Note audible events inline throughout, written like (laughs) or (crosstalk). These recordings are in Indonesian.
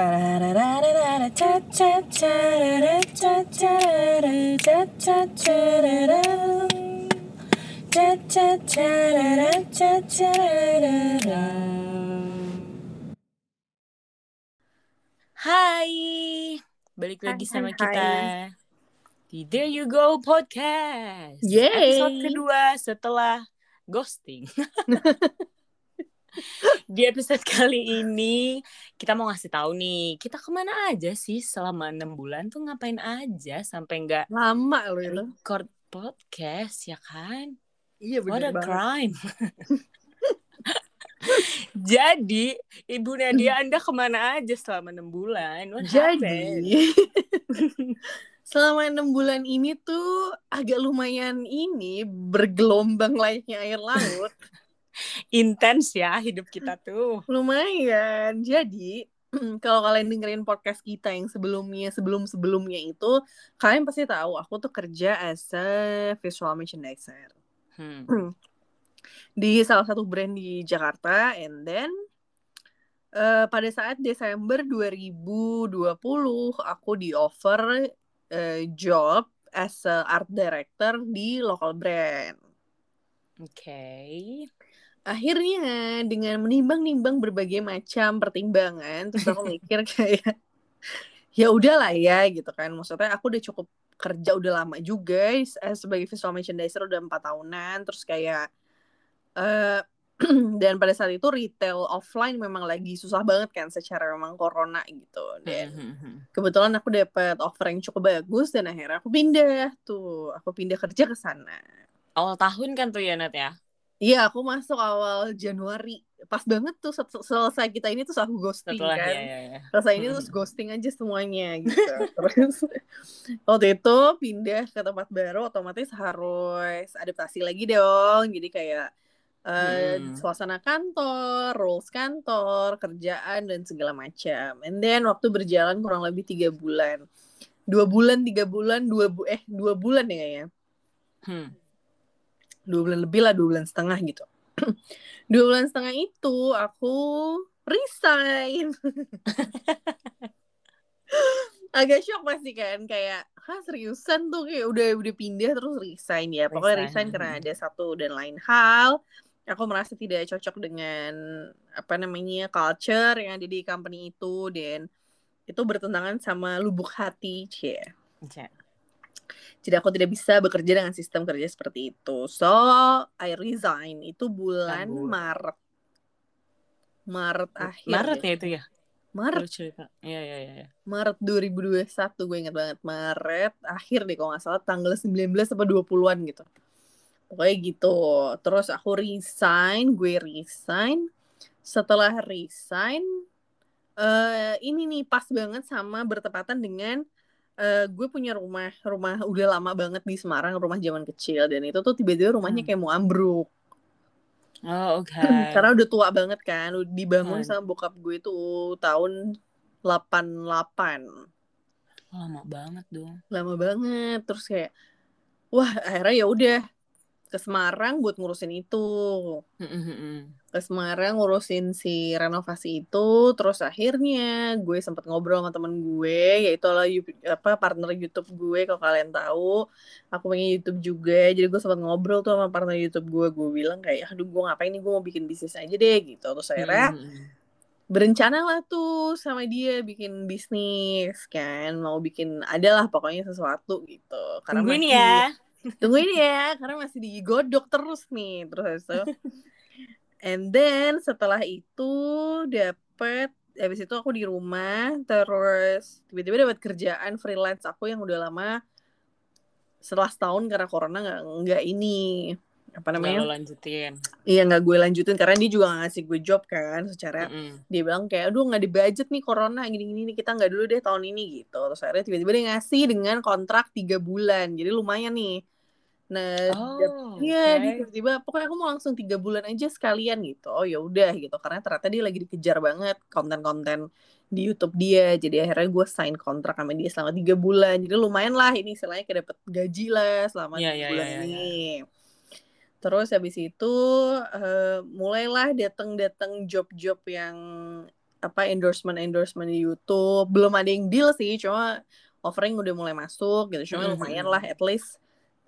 Hai, balik lagi Hai, sama hai, kita di There You Go Podcast. Yeay. Episode kedua setelah ghosting. (laughs) (laughs) di episode kali ini kita mau ngasih tahu nih kita ke mana aja sih selama enam bulan tuh ngapain aja sampai nggak Lama loh itu. record podcast ya kan? Iya What a banget. crime. (laughs) (laughs) Jadi, Ibu Nadia Anda ke mana aja selama enam bulan? What? Jadi selama enam bulan ini tuh agak lumayan ini bergelombang layaknya air laut. Intens ya hidup kita tuh. lumayan. Jadi (clears throat) kalau kalian dengerin podcast kita yang sebelumnya sebelum sebelumnya itu kalian pasti tahu aku tuh kerja as a visual merchandiser Hmm. (clears throat) di salah satu brand di Jakarta and then eh, pada saat Desember 2020 aku di offer eh, job as a art director di local brand. Oke. Akhirnya dengan menimbang-nimbang berbagai macam pertimbangan terus aku mikir kayak ya udahlah ya gitu kan. Maksudnya aku udah cukup kerja udah lama juga eh, sebagai visual merchandiser udah empat tahunan terus kayak eh (clears throat) dan pada saat itu retail offline memang lagi susah banget kan secara memang corona gitu dan Hmm. kebetulan aku dapat offer yang cukup bagus dan akhirnya aku pindah tuh aku pindah kerja ke sana Awal tahun kan tuh ya Nat ya? Iya aku masuk awal Januari pas banget tuh sel- selesai kita ini tuh aku ghosting Setelah kan ya ya ya. selesai ini terus ghosting aja semuanya gitu terus (laughs) waktu itu pindah ke tempat baru otomatis harus adaptasi lagi dong jadi kayak eh, Hmm. suasana kantor, rules kantor, kerjaan dan segala macam. And then waktu berjalan kurang lebih tiga bulan, dua bulan, tiga bulan, dua bu eh dua bulan ya kayaknya, Hmm. Dua bulan lebih lah, dua bulan setengah gitu. (clears throat) dua bulan setengah itu aku resign. (laughs) Agak shock pasti kan kayak, hah seriusan tuh kayak udah udah pindah terus resign ya. Pokoknya Resign, resign karena ada satu dan lain hal. Aku merasa tidak cocok dengan apa namanya culture yang ada di company itu dan itu bertentangan sama lubuk hati, cie. Oke. Jadi aku tidak bisa bekerja dengan sistem kerja seperti itu. So, I resign itu bulan. Maret. Maret akhir. Maret ya itu ya? Maret cerita. Iya iya iya. iya. Maret 2021 gue ingat banget Maret akhir deh kalau nggak salah tanggal 19 apa 20-an gitu pokoknya gitu terus aku resign gue resign setelah resign eh ini nih pas banget sama bertepatan dengan eh gue punya rumah rumah udah lama banget di Semarang rumah zaman kecil dan itu tuh tiba-tiba rumahnya Hmm. kayak mau ambruk Oh (clears throat) oke. karena udah tua banget kan dibangun Hmm. sama bokap gue tuh tahun 88 Lama banget dong. lama banget terus kayak wah akhirnya ya udah ke Semarang buat ngurusin itu. Ke Semarang ngurusin si renovasi itu terus akhirnya gue sempat ngobrol sama temen gue yaitu lah apa partner YouTube gue kalau kalian tahu. Aku pengen YouTube juga jadi gue sempat ngobrol tuh sama partner YouTube gue. Gue bilang kayak aduh gue ngapain nih? Gue mau bikin bisnis aja deh gitu. Terus akhirnya hmm. berencana lah tuh sama dia bikin bisnis kan. Mau bikin adalah pokoknya sesuatu gitu. Karena Tungguin masih- ya. Tungguin ya karena masih digodok terus nih terus itu and then setelah itu dapet habis itu aku di rumah terus tiba-tiba dapat kerjaan freelance aku yang udah lama setelah setahun karena corona nggak nggak ini apa namanya lo lanjutin. iya nggak gue lanjutin karena dia juga nggak ngasih gue job kan secara Mm-mm. dia bilang kayak aduh nggak di budget nih corona gini-gini nih kita nggak dulu deh tahun ini gitu terus akhirnya tiba-tiba dia ngasih dengan kontrak tiga bulan jadi lumayan nih nah Oh, iya dia tiba-tiba pokoknya aku mau langsung tiga bulan aja sekalian gitu. Oh ya udah gitu. Karena ternyata dia lagi dikejar banget konten-konten di YouTube dia. Jadi akhirnya gue sign kontrak sama dia selama tiga bulan. Jadi lumayan lah ini istilahnya kayak dapet gaji lah selama Iya, tiga iya, bulan iya. ini. terus habis itu eh, mulailah datang-datang job-job yang apa endorsement endorsement di YouTube. Belum ada yang deal sih cuma offering udah mulai masuk gitu. Cuma Mhm. lumayan lah at least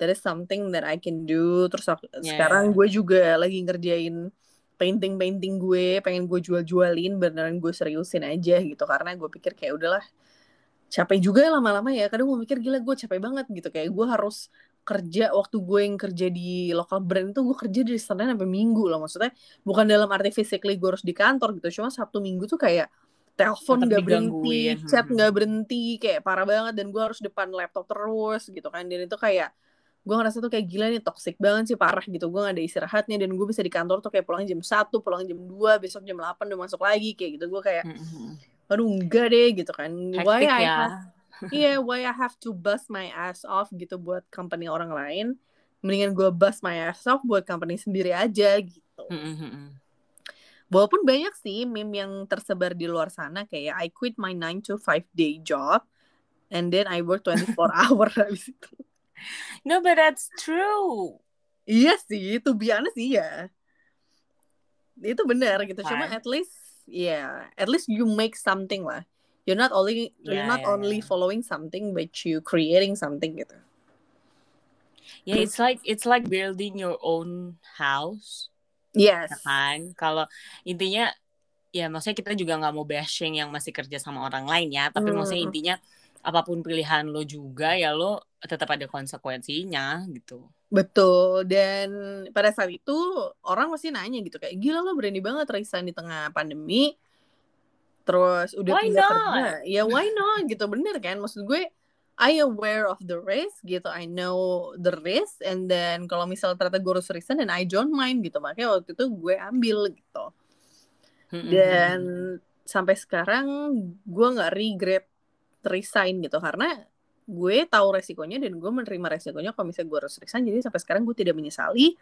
there is something that I can do. Terus aku- Yeah. sekarang gue juga lagi ngerjain painting painting gue pengen gue jual jualin beneran gue seriusin aja gitu. Karena gue pikir kayak udahlah capek juga lama-lama ya. Kadang gue mikir gila gue capek banget gitu. Kayak gue harus kerja waktu gue yang kerja di lokal brand itu gue kerja dari Senin sampai Minggu loh. Maksudnya bukan dalam arti physically gue harus di kantor gitu. Cuma Sabtu Minggu tuh kayak telepon nggak berhenti chat Hmm. nggak berhenti kayak parah banget. Dan gue harus depan laptop terus gitu kan. Dan itu kayak gue ngerasa tuh kayak gila nih toxic banget sih parah gitu. Gue gak ada istirahatnya dan gue bisa di kantor tuh kayak pulang jam 1 pulang jam 2 besok jam 8 udah masuk lagi kayak gitu. Gue kayak aduh enggak deh gitu kan. Why Hektik I ya. have (laughs) iya why I have to bust my ass off gitu buat company orang lain mendingan gue bust my ass off buat company sendiri aja gitu. Walaupun banyak sih meme yang tersebar di luar sana kayak I quit my 9 to 5 day job and then I work 24 (laughs) hour habis itu No, but that's true. iya sih itu biasa sih ya itu benar gitu cuma Kan? at least ya at least you make something lah you're not only you're Ya, not ya, only ya. following something but you creating something gitu Yeah, it's like it's like building your own house, yes ya kan? Kalau intinya ya maksudnya kita juga nggak mau bashing yang masih kerja sama orang lain ya, tapi maksudnya Hmm. intinya apa pun pilihan lo juga ya lo tetap ada konsekuensinya gitu. Betul, dan pada saat itu orang pasti nanya gitu kayak gila lo berani banget resign di tengah pandemi, terus udah Why not? kerja, ya why not gitu bener kan? Maksud gue I aware of the risk gitu, I know the risk, and then kalau misal ternyata gue harus resign dan I don't mind gitu, makanya waktu itu gue ambil gitu. Mhm. Dan sampai sekarang gue nggak regret resign gitu karena gue tahu resikonya dan gue menerima resikonya kalau misalnya gue harus resign jadi sampai sekarang gue tidak menyesali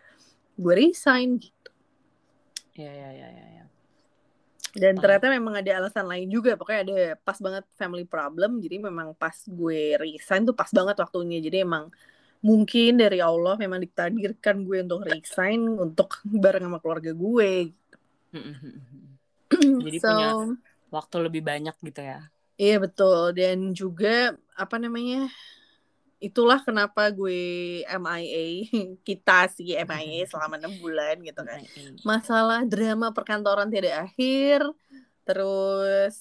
gue resign gitu ya ya ya ya. ya. dan Paham. ternyata memang ada alasan lain juga pokoknya ada pas banget family problem jadi memang pas gue resign tuh pas banget waktunya jadi emang mungkin dari Allah memang ditakdirkan gue untuk resign untuk (laughs) bareng sama keluarga gue (clears throat) Jadi So, punya waktu lebih banyak gitu ya. Iya betul. Dan juga apa namanya itulah kenapa gue MIA (laughs) kita sih MIA selama enam bulan gitu kan. Masalah drama perkantoran tidak akhir terus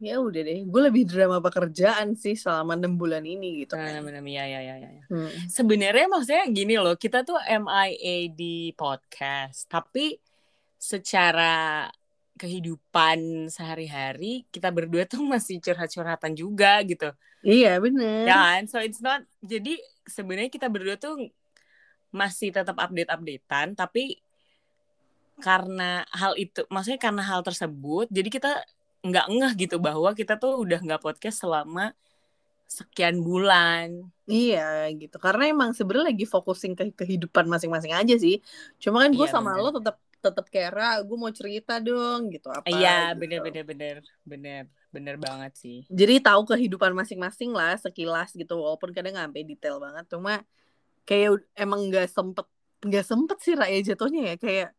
ya udah deh. Gue lebih drama pekerjaan sih selama enam bulan ini gitu kan. Benar-benar ya ya ya ya. Hmm. Sebenarnya maksudnya gini loh, kita tuh MIA di podcast, tapi secara kehidupan sehari-hari kita berdua tuh (laughs) masih curhat-curhatan juga gitu. iya bener Ya kan? So it's not jadi sebenarnya kita berdua tuh masih tetap update-updatean tapi karena hal itu maksudnya karena hal tersebut jadi kita nggak ngeh gitu bahwa kita tuh udah nggak podcast selama sekian bulan. Iya gitu karena emang sebenarnya lagi fokusin ke kehidupan masing-masing aja sih cuma kan gue Iya, sama bener. lo tetap tetap kayak Ra gue mau cerita dong gitu apa Iya, gitu. bener bener bener bener bener banget sih. jadi tahu kehidupan masing-masing lah sekilas gitu walaupun kadang nggak sampai detail banget cuma kayak emang nggak sempet nggak sempet sih Raya jatuhnya ya kayak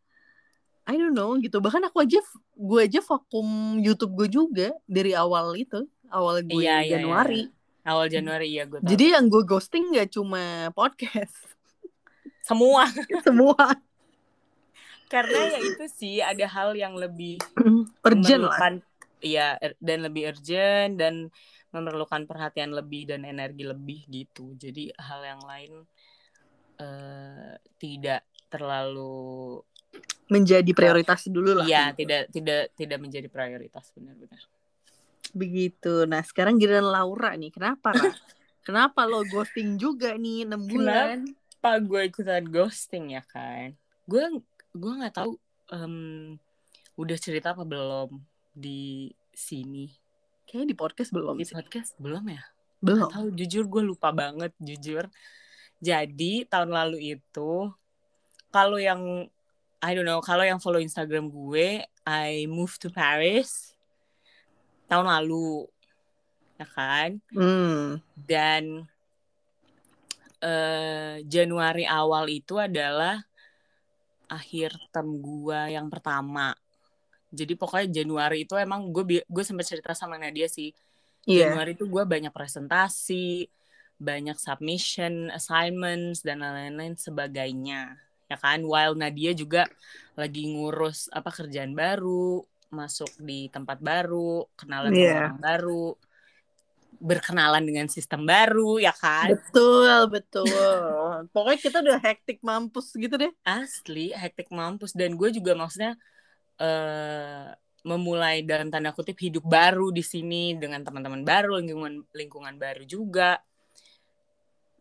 I don't know gitu bahkan aku aja gue aja vakum YouTube gue juga dari awal itu awal gue Iya, iya, Januari Awal Januari ya gue tahu. jadi yang gue ghosting nggak cuma podcast semua (laughs) semua karena ya itu sih ada hal yang lebih (clears throat) urgent lah iya er- dan lebih urgent dan memerlukan perhatian lebih dan energi lebih gitu. Jadi hal yang lain eh tidak terlalu menjadi prioritas dulu lah iya gitu. tidak tidak tidak menjadi prioritas benar-benar. begitu nah sekarang giliran Laura nih kenapa (laughs) kenapa lo ghosting juga nih 6 bulan Kenapa gue ikutan ghosting ya kan? Gue gue nggak tahu em, udah cerita apa belum di sini kayaknya di podcast belum di sih podcast belum ya? belum tahu jujur gue lupa banget jujur. Jadi tahun lalu itu kalau yang I don't know kalau yang follow Instagram gue I moved to Paris tahun lalu ya kan hmm. dan eh, Januari awal itu adalah akhir term gua yang pertama. Jadi pokoknya Januari itu emang gue gue sempat cerita sama Nadia sih. Iya. Januari itu gue banyak presentasi banyak submission assignments dan lain-lain sebagainya. Ya kan? While Nadia juga lagi ngurus apa kerjaan baru masuk di tempat baru kenalan sama Iya. orang baru berkenalan dengan sistem baru ya kan? Betul, betul. Pokoknya kita udah hektik mampus gitu deh. asli hektik mampus. Dan gue juga maksudnya eh memulai dalam tanda kutip hidup baru di sini dengan teman-teman baru lingkungan lingkungan baru juga.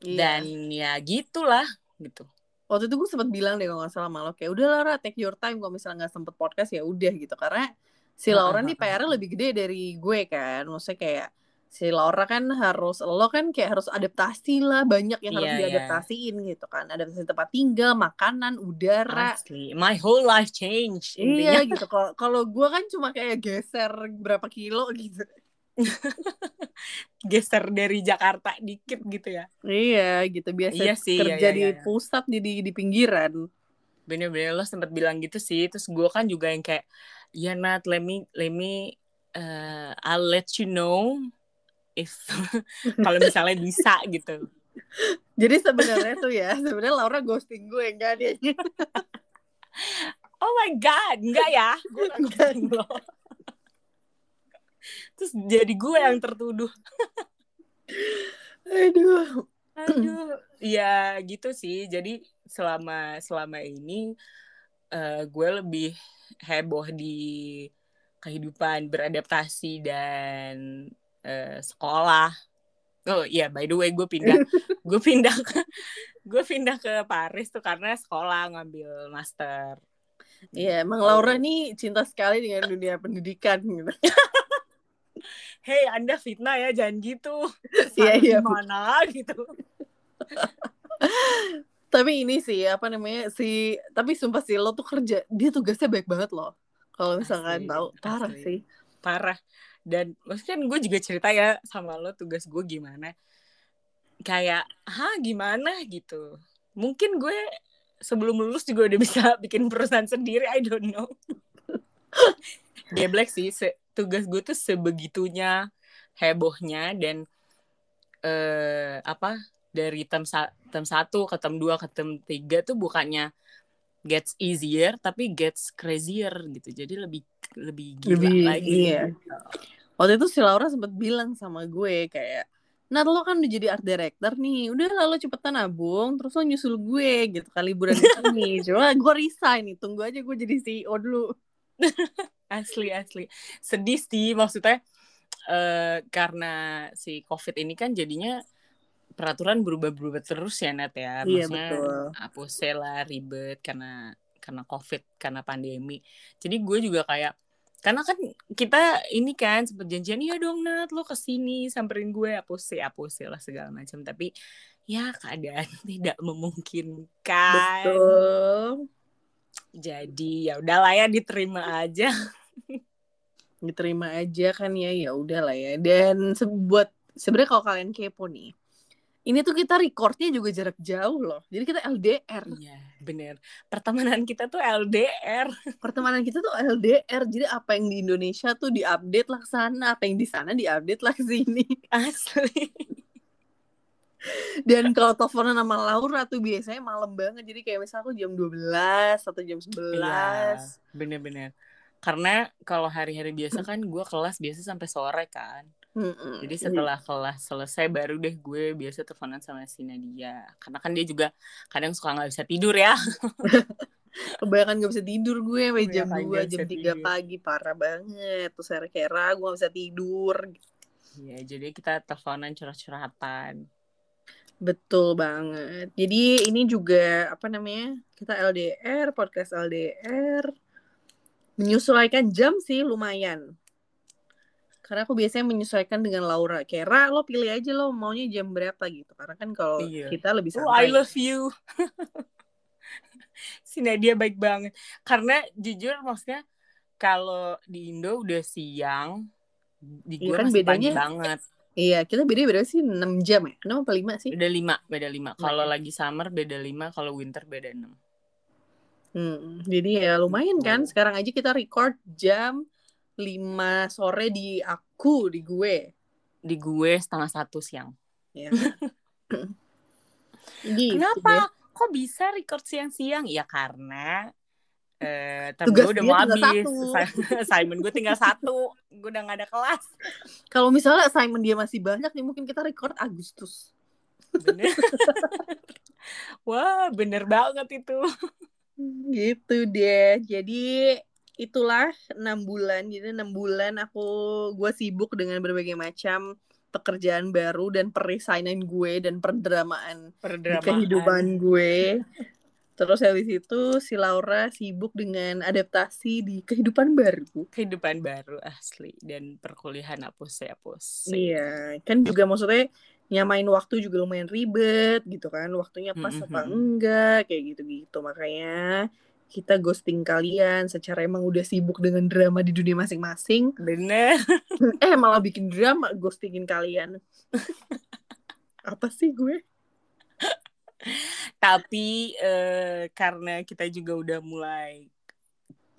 Iya. dan ya gitulah gitu. Waktu itu gue sempat bilang deh kalau nggak salah lo kayak udah Lara take your time. Kalau misalnya nggak sempet podcast ya udah gitu. Karena si Laura nih PR-nya lebih gede dari gue kan. Maksudnya kayak si Laura kan harus lo kan kayak harus adaptasi lah banyak yang harus Iya, iya. diadaptasiin gitu kan. Adaptasi tempat tinggal makanan udara. Asli my whole life change iya gitu (laughs) kalau kalau gue kan cuma kayak geser berapa kilo gitu. (laughs) Geser dari Jakarta dikit gitu ya. Iya gitu biasa Iya sih, iya, kerja iya, di iya. pusat jadi di pinggiran. Bener-bener lo sempet bilang gitu sih terus gue kan juga yang kayak ya Nat let me let me uh, I'll let you know if (laughs) kalau misalnya bisa gitu. Jadi sebenarnya tuh ya sebenarnya Laura ghosting gue enggak dia. Oh my god enggak ya? Gue ghosting lo. Terus jadi gue yang tertuduh. Aduh. Aduh ya gitu sih. Jadi selama selama ini eh, gue lebih heboh di kehidupan beradaptasi dan eh, sekolah oh iya by the way gue pindah (laughs) gue pindah ke gue pindah ke Paris tuh karena sekolah ngambil master Iya, emang Laura nih cinta sekali dengan dunia pendidikan gitu. (laughs) hey anda fitnah ya jangan gitu (laughs) Iya, iya. gimana gitu Tapi ini sih apa namanya si tapi sumpah sih lo tuh kerja dia tugasnya baik banget loh. Kalau misalkan Asli, tahu parah asli. sih. parah dan maksudnya kan gue juga cerita ya sama lo tugas gue gimana. Kayak hah gimana? gitu. Mungkin gue sebelum lulus juga udah bisa (laughs) bikin perusahaan sendiri I don't know. (laughs) Geblek sih se- tugas gue tuh sebegitunya hebohnya dan eh apa dari tem sa- tem satu ke tem dua ke tem tiga tuh bukannya gets easier tapi gets crazier gitu. Jadi lebih lebih gila Lebih, lagi iya. Waktu itu si Laura sempat bilang sama gue kayak Nat lo kan udah jadi art director nih Udah lah lo cepetan nabung Terus lo nyusul gue gitu kan liburan di sini. (laughs) Coba gue resign nih Tunggu aja gue jadi CEO dulu. (laughs) Asli asli. Sedih sih maksudnya eh karena si covid ini kan jadinya peraturan berubah-berubah terus ya Nat ya. Iya, maksudnya betul. hapusnya lah ribet karena karena covid karena pandemi. Jadi gue juga kayak karena kan kita ini kan sempet janjian iya dong Nat lo ke sini samperin gue hapus hapus lah segala macam tapi ya keadaan (laughs) tidak memungkinkan. Betul. Jadi ya udahlah ya diterima aja. (laughs) Diterima aja kan ya ya udah lah ya. Dan se- buat sebenarnya kalau kalian kepo nih ini tuh kita recordnya juga jarak jauh loh jadi kita LDR Iya, bener. Pertemanan kita tuh LDR. pertemanan kita tuh LDR jadi apa yang di Indonesia tuh diupdate lah ke sana apa yang di sana diupdate lah ke sini Asli. (laughs) dan kalau teleponan sama Laura tuh biasanya malam banget jadi kayak misalnya aku jam 12 atau jam 11 Iya, bener-bener. Karena kalau hari-hari biasa kan gue kelas biasa sampai sore kan. Mm-mm. Jadi setelah kelas selesai baru deh gue biasa teleponan sama si Nadia. Karena kan dia juga kadang suka nggak bisa tidur ya. (laughs) kebanyakan gak bisa tidur gue sampai jam Kebanyakan 2 nggak jam bisa 3 tidur. pagi parah banget terus akhirnya kayak ragu gak bisa tidur Iya, jadi kita teleponan curhat-curhatan. Betul banget. Jadi ini juga apa namanya? Kita LDR, podcast LDR. Menyesuaikan jam sih lumayan. Karena aku biasanya menyesuaikan dengan Laura. Kayak, Ra, lo pilih aja lo maunya jam berapa gitu. Karena kan kalau Iya. kita lebih Oh, I santai. love you. (laughs) si Nadia baik banget. Karena jujur maksudnya kalau di Indo udah siang, di Iya gue kan masih pagi bedanya- banget. Iya, kita beda beda sih 6 jam ya. 6 apa 5 sih? Beda lima, beda lima. Kalau lagi summer beda lima, kalau winter beda enam. Hmm, jadi ya lumayan kan. Gitu. Sekarang aja kita record jam 5 sore di aku, di gue. Di gue setengah satu siang. Ya. (laughs) gitu Kenapa? deh. Kok bisa record siang-siang? Ya karena eh gue udah mau habis. (laughs) Simon gue tinggal satu. Gue udah gak ada kelas. Kalau misalnya assignment dia masih banyak nih mungkin kita record Agustus. Bener. (laughs) Wah, bener banget itu. Gitu deh. Jadi itulah enam bulan. Jadi enam bulan aku gue sibuk dengan berbagai macam pekerjaan baru dan peresignan gue dan perdramaan di Perdramaan. kehidupan gue. Terus habis itu si Laura sibuk dengan adaptasi di kehidupan baru. Kehidupan baru asli dan perkuliahan apus ya apus. Iya, kan juga maksudnya nyamain waktu juga lumayan ribet gitu kan. Waktunya pas apa Mm-mm. enggak kayak gitu-gitu. Makanya kita ghosting kalian secara emang udah sibuk dengan drama di dunia masing-masing. Bener. (laughs) Eh malah bikin drama ghostingin kalian. (laughs) Apa sih gue? Tapi eh, karena kita juga udah mulai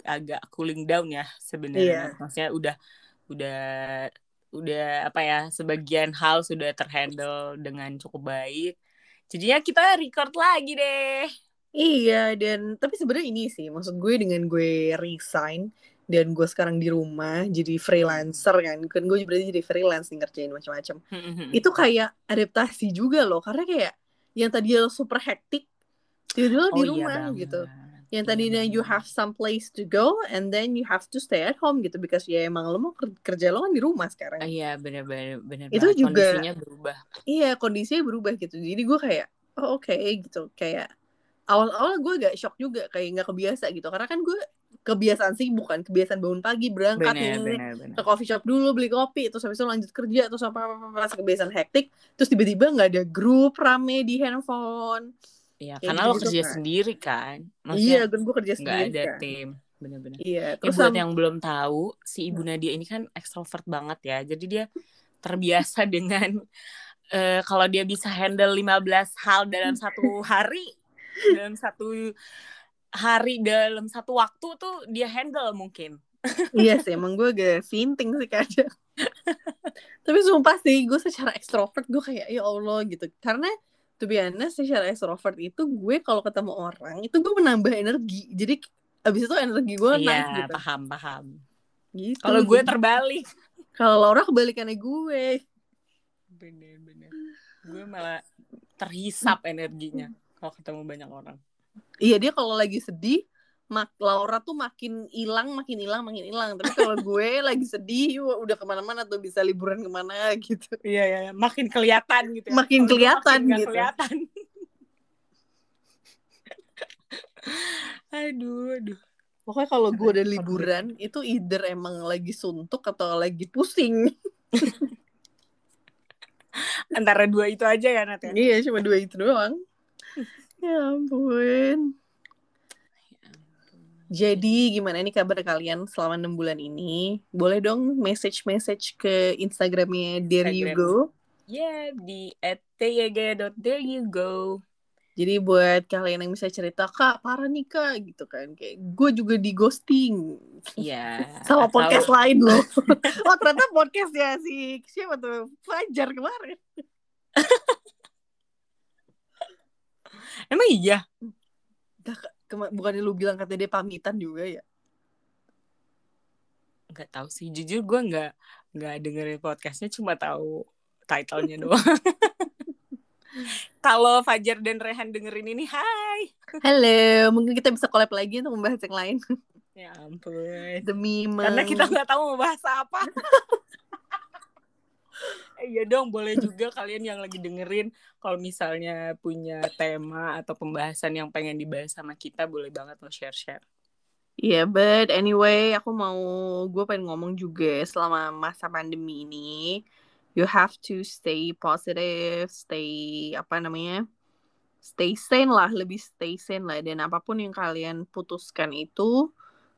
agak cooling down ya sebenarnya. Iya. Maksudnya udah udah udah apa ya sebagian hal sudah terhandle dengan cukup baik. Jadinya kita record lagi deh. Iya, dan tapi sebenarnya ini sih, maksud gue dengan gue resign dan gue sekarang di rumah jadi freelancer kan, kan gue berarti jadi freelance nih ngerjain macam-macam. Itu kayak adaptasi juga loh, karena kayak yang tadinya super hektik, tiba-tiba di Oh iya rumah banget. gitu. Yang Iya tadinya you have some place to go and then you have to stay at home gitu because ya emang lo mau ker- kerja lo kan di rumah sekarang. Iya benar-benar benar Itu banget. juga- kondisinya berubah. Iya kondisinya berubah gitu. Jadi gue kayak oh oke gitu kayak awal-awal gue agak shock juga kayak nggak kebiasa gitu karena kan gue kebiasaan sih bukan kebiasaan bangun pagi berangkat Benar nih benar benar. ke coffee shop dulu beli kopi terus habis itu lanjut kerja terus apa apa apa pas kebiasaan hektik terus tiba-tiba nggak ada grup rame di handphone Iya, Kayak karena lo gitu-gitu kerja kan. sendiri kan. iya Maksudnya kan gue kerja sendiri ada kan tim. Benar-benar. iya Ya, terus buat sam- yang belum tahu, si Ibu Nadia ini kan ekstrovert banget ya. Jadi dia terbiasa (laughs) dengan eh, kalau dia bisa handle 15 hal dalam satu hari, dalam satu hari dalam satu waktu tuh dia handle mungkin. (laughs) iya sih emang gue agak sinting sih kadang (laughs) tapi sumpah sih gue secara ekstrovert gue kayak ya Allah gitu karena to be honest secara ekstrovert itu gue kalau ketemu orang itu gue menambah energi jadi abis itu energi gue naik Iya, gitu paham paham. gitu Kalau gue terbalik. (laughs) kalau Laura kebalikannya gue Bener-bener. Gue malah terhisap energinya kalau ketemu banyak orang. iya dia kalau lagi sedih mak Laura tuh makin hilang makin hilang makin hilang tapi kalau (laughs) gue lagi sedih udah ke mana-mana tuh bisa liburan ke mana gitu Iya, iya, iya. makin kelihatan gitu ya. Makin kelihatan makin gitu. kelihatan. (laughs) aduh, aduh. pokoknya kalau gue Repot liburan itu either emang lagi suntuk atau lagi pusing (laughs) Antara dua itu aja ya, Nat ya? Iya, cuma dua itu doang. Ya ampun. Jadi gimana nih kabar kalian selama enam bulan ini? Boleh dong message-message ke Instagramnya There You. Go. Ya, di at there you go. Jadi buat kalian yang bisa cerita, Kak, parah nih Kak, gitu kan. Kayak gue juga di ghosting. Iya. (laughs) Sama atau- podcast lain loh. (laughs) oh ternyata podcast ya si siapa tuh? Fajar kemarin. (laughs) Emang iya? Kema- bukannya lu bilang katanya dia pamitan juga ya? Nggak tahu sih. Jujur gue nggak nggak dengerin podcastnya, cuma tahu title-nya doang. (laughs) Kalau Fajar dan Rehan dengerin ini, hai. Halo, mungkin kita bisa collab lagi untuk membahas yang lain. Ya ampun. Demi Karena kita nggak tahu mau bahas apa. (laughs) Iya dong, boleh juga kalian yang lagi dengerin kalau misalnya punya tema atau pembahasan yang pengen dibahas sama kita, boleh banget lo share-share. Iya, but anyway, aku mau gue pengen ngomong juga selama masa pandemi ini, you have to stay positive, stay apa namanya, stay sane lah, lebih stay sane lah, dan apa pun yang kalian putuskan itu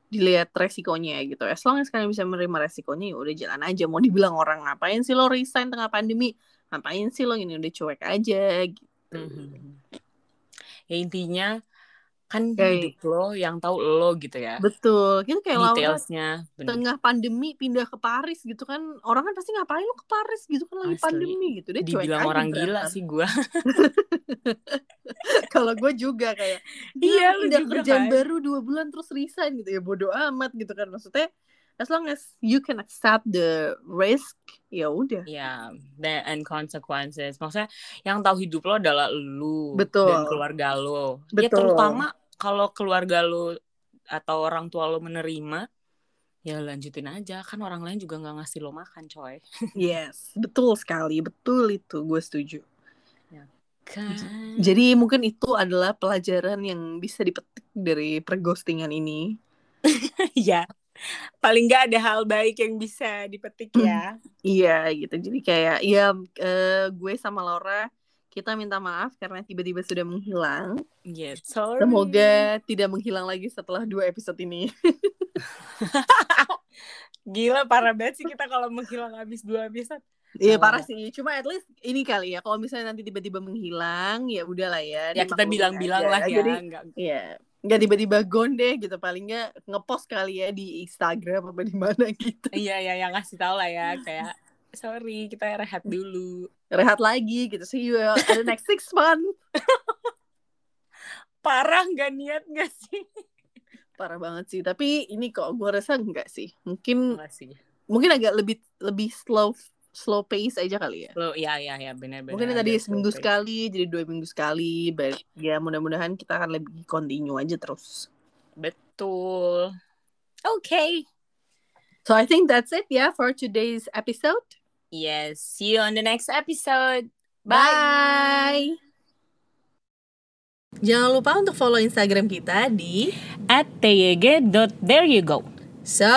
dilihat resikonya gitu. As long as kalian bisa menerima resikonya, ya udah jalan aja. Mau dibilang orang ngapain sih lo resign tengah pandemi? Ngapain sih lo ini udah cuek aja gitu. Mhm. Ya intinya kan Kayak- hidup lo yang tahu lo gitu ya Betul. Gitu kayak Laura detailsnya bener. tengah pandemi pindah ke Paris gitu kan. Orang kan pasti ngapain lu ke Paris gitu kan lagi Asli. pandemi gitu. Dia cuek dibilang aja orang gila berangkat. sih gue (laughs) (laughs) Kalau gue juga kayak Iya, lu juga kerjaan kan. baru dua bulan terus resign gitu ya bodoh amat gitu kan. Maksudnya as long as you can accept the risk ya udah. Ya the- and consequences. Maksudnya yang tahu hidup lo adalah lu Betul. dan keluarga lo. Ya Betul. terutama kalau keluarga lo atau orang tua lo menerima ya lanjutin aja. Kan orang lain juga nggak ngasih lo makan coy. Yes betul sekali. Betul itu gue setuju kan. Jadi mungkin itu adalah pelajaran yang bisa dipetik dari perghostingan ini. (laughs) Ya paling nggak ada hal baik yang bisa dipetik ya. Iya gitu. Jadi kayak ya eh, gue sama Laura kita minta maaf karena tiba-tiba sudah menghilang. Ya sorry. Semoga tidak menghilang lagi setelah dua episode ini. (laughs) Gila parah banget sih kita kalau menghilang habis dua episode Iya Parah. parah sih, cuma at least ini kali ya. Kalau misalnya nanti tiba-tiba menghilang, ya udahlah ya. ya kita bilang-bilang lah ya Jadi nggak ya nggak tiba-tiba gonde gitu. Paling nggak ngepost kali ya di Instagram apa di mana (laughs) gitu. Iya ya yang ngasih tau lah ya kayak sorry kita rehat dulu. Rehat lagi gitu. See you at the next six month. (laughs) Parah nggak niat nggak sih? Parah banget sih. Tapi ini kok gue rasa enggak sih. Mungkin Enggak sih. mungkin agak lebih lebih slow slow pace aja kali ya. Lo ya ya ya benar-benar. Mungkin tadi seminggu slow pace. sekali, jadi dua minggu sekali. But ya mudah-mudahan kita akan lebih continue aja terus. Betul. Oke. So I think that's it ya for today's episode. Yes. See you on the next episode. Bye. Jangan lupa untuk follow Instagram kita di At tyg.there you go. So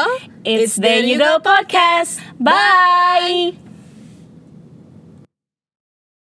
It's there you go podcast. Bye.